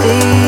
The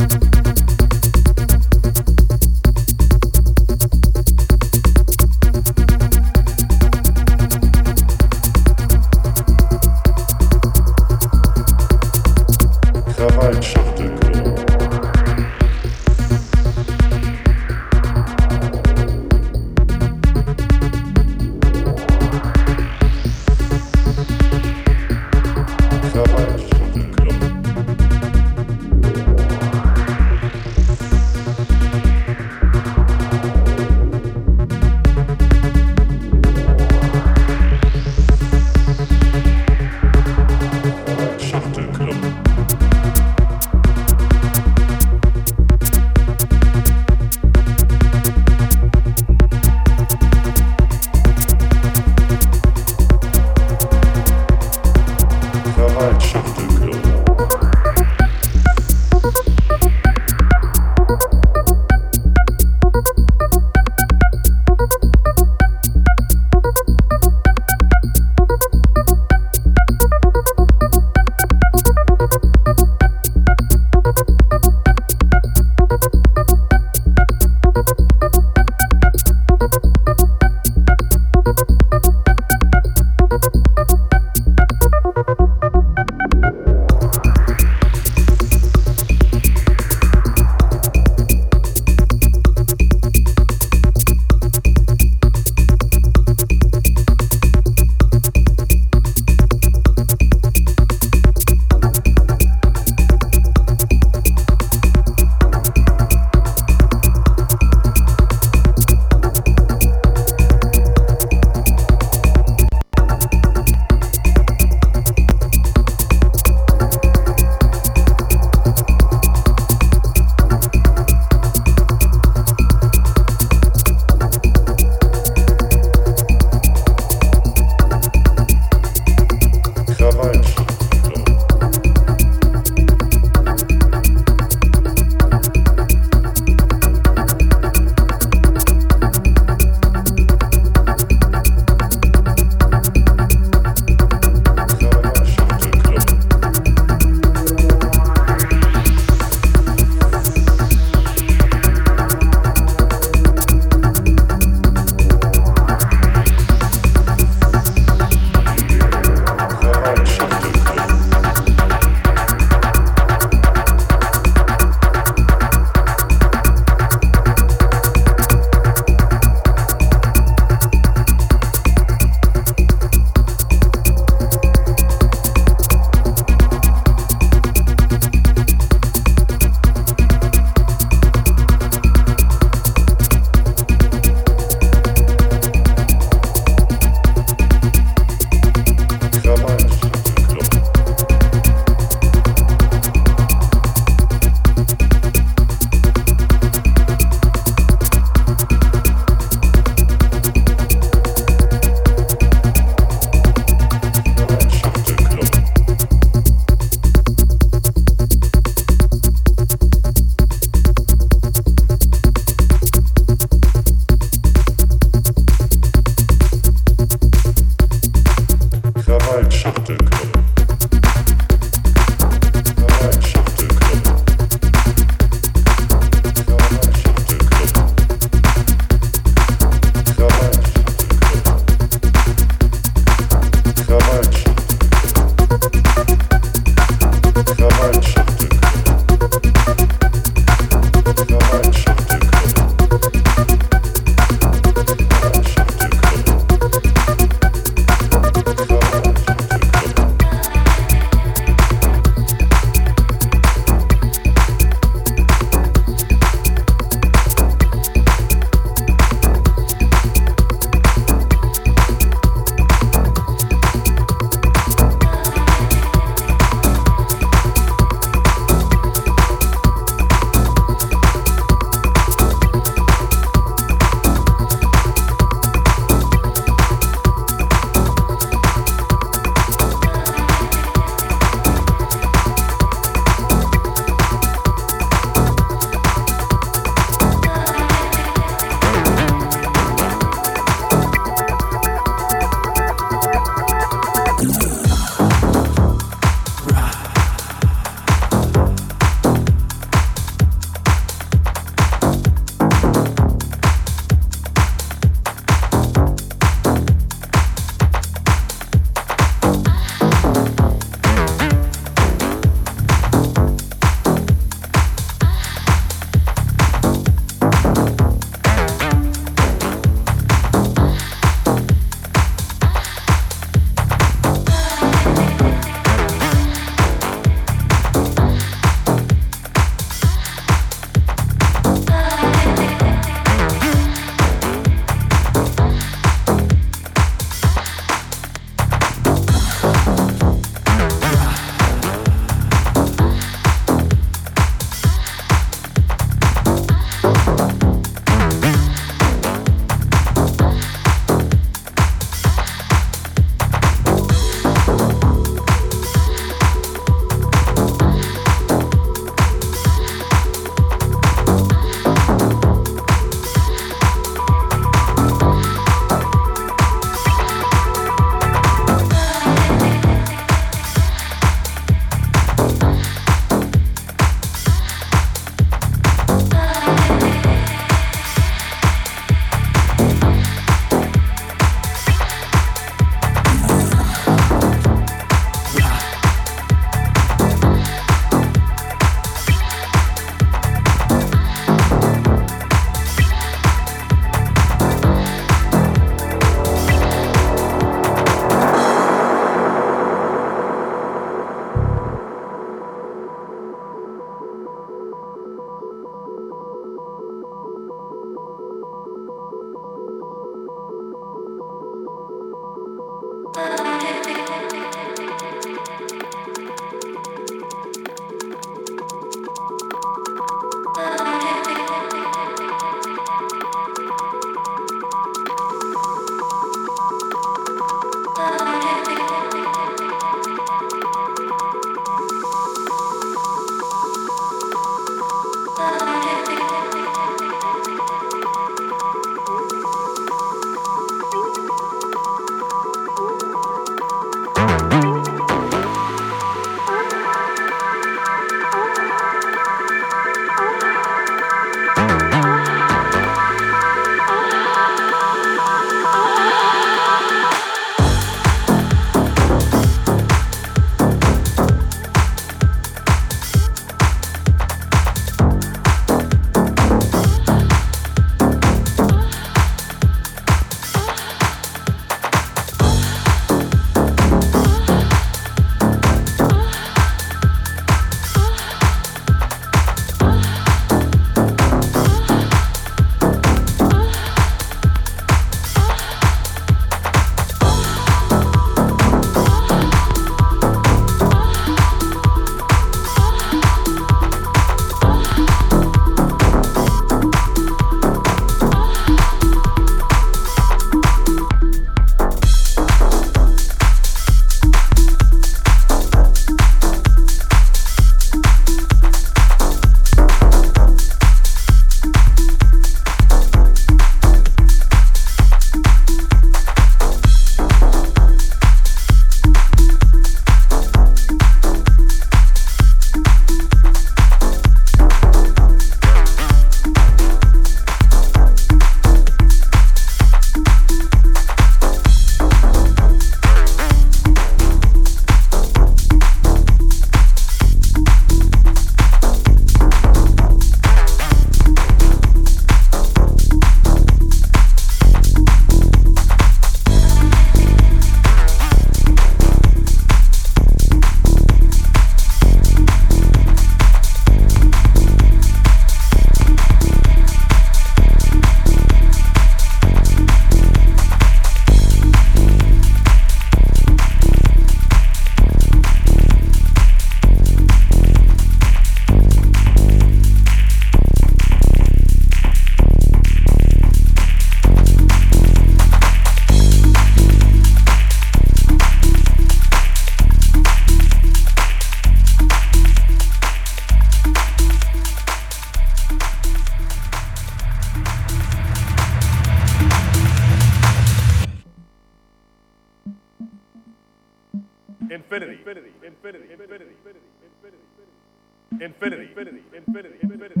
Infinity. Infinity. Infinity. Infinity. Infinity.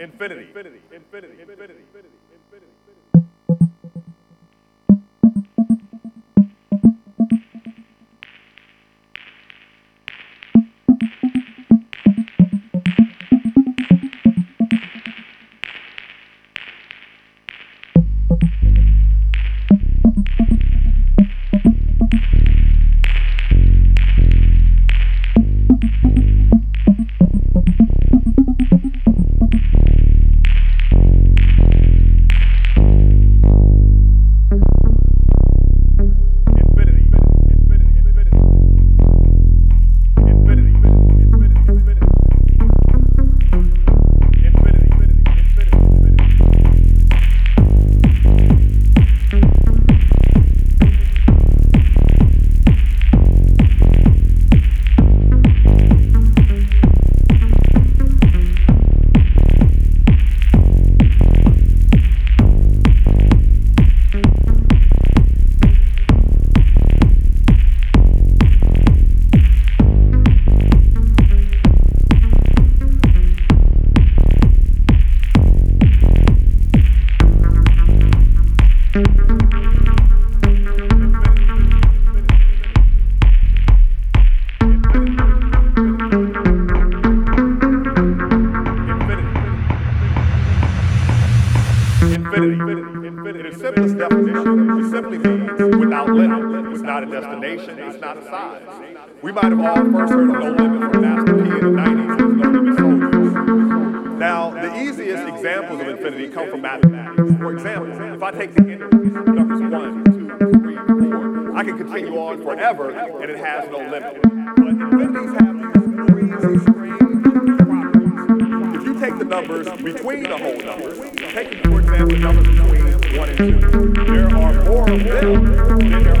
Infinity. Infinity. forever, and it has no limit. If you take the numbers between the whole numbers, take, for example, the numbers between 1 and 2, there are more of them than there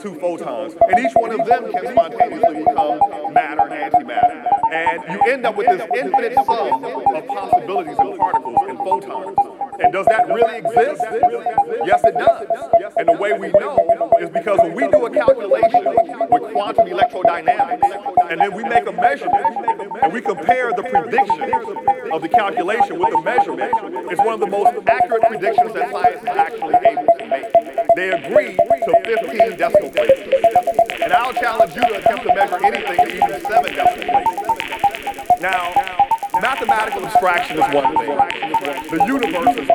two photons, and each one of them can spontaneously become matter, and antimatter. And you end up with this infinite sum of possibilities and particles and photons. And does that really exist? Yes, it does. And the way we know is because when we do a calculation with quantum electrodynamics, and then we make a measurement, and we compare the prediction of the calculation with the measurement, it's one of the most accurate predictions that science has actually decimal places. And I'll challenge you to attempt to measure anything to even seven decimal places. Now, mathematical abstraction is one thing. The universe is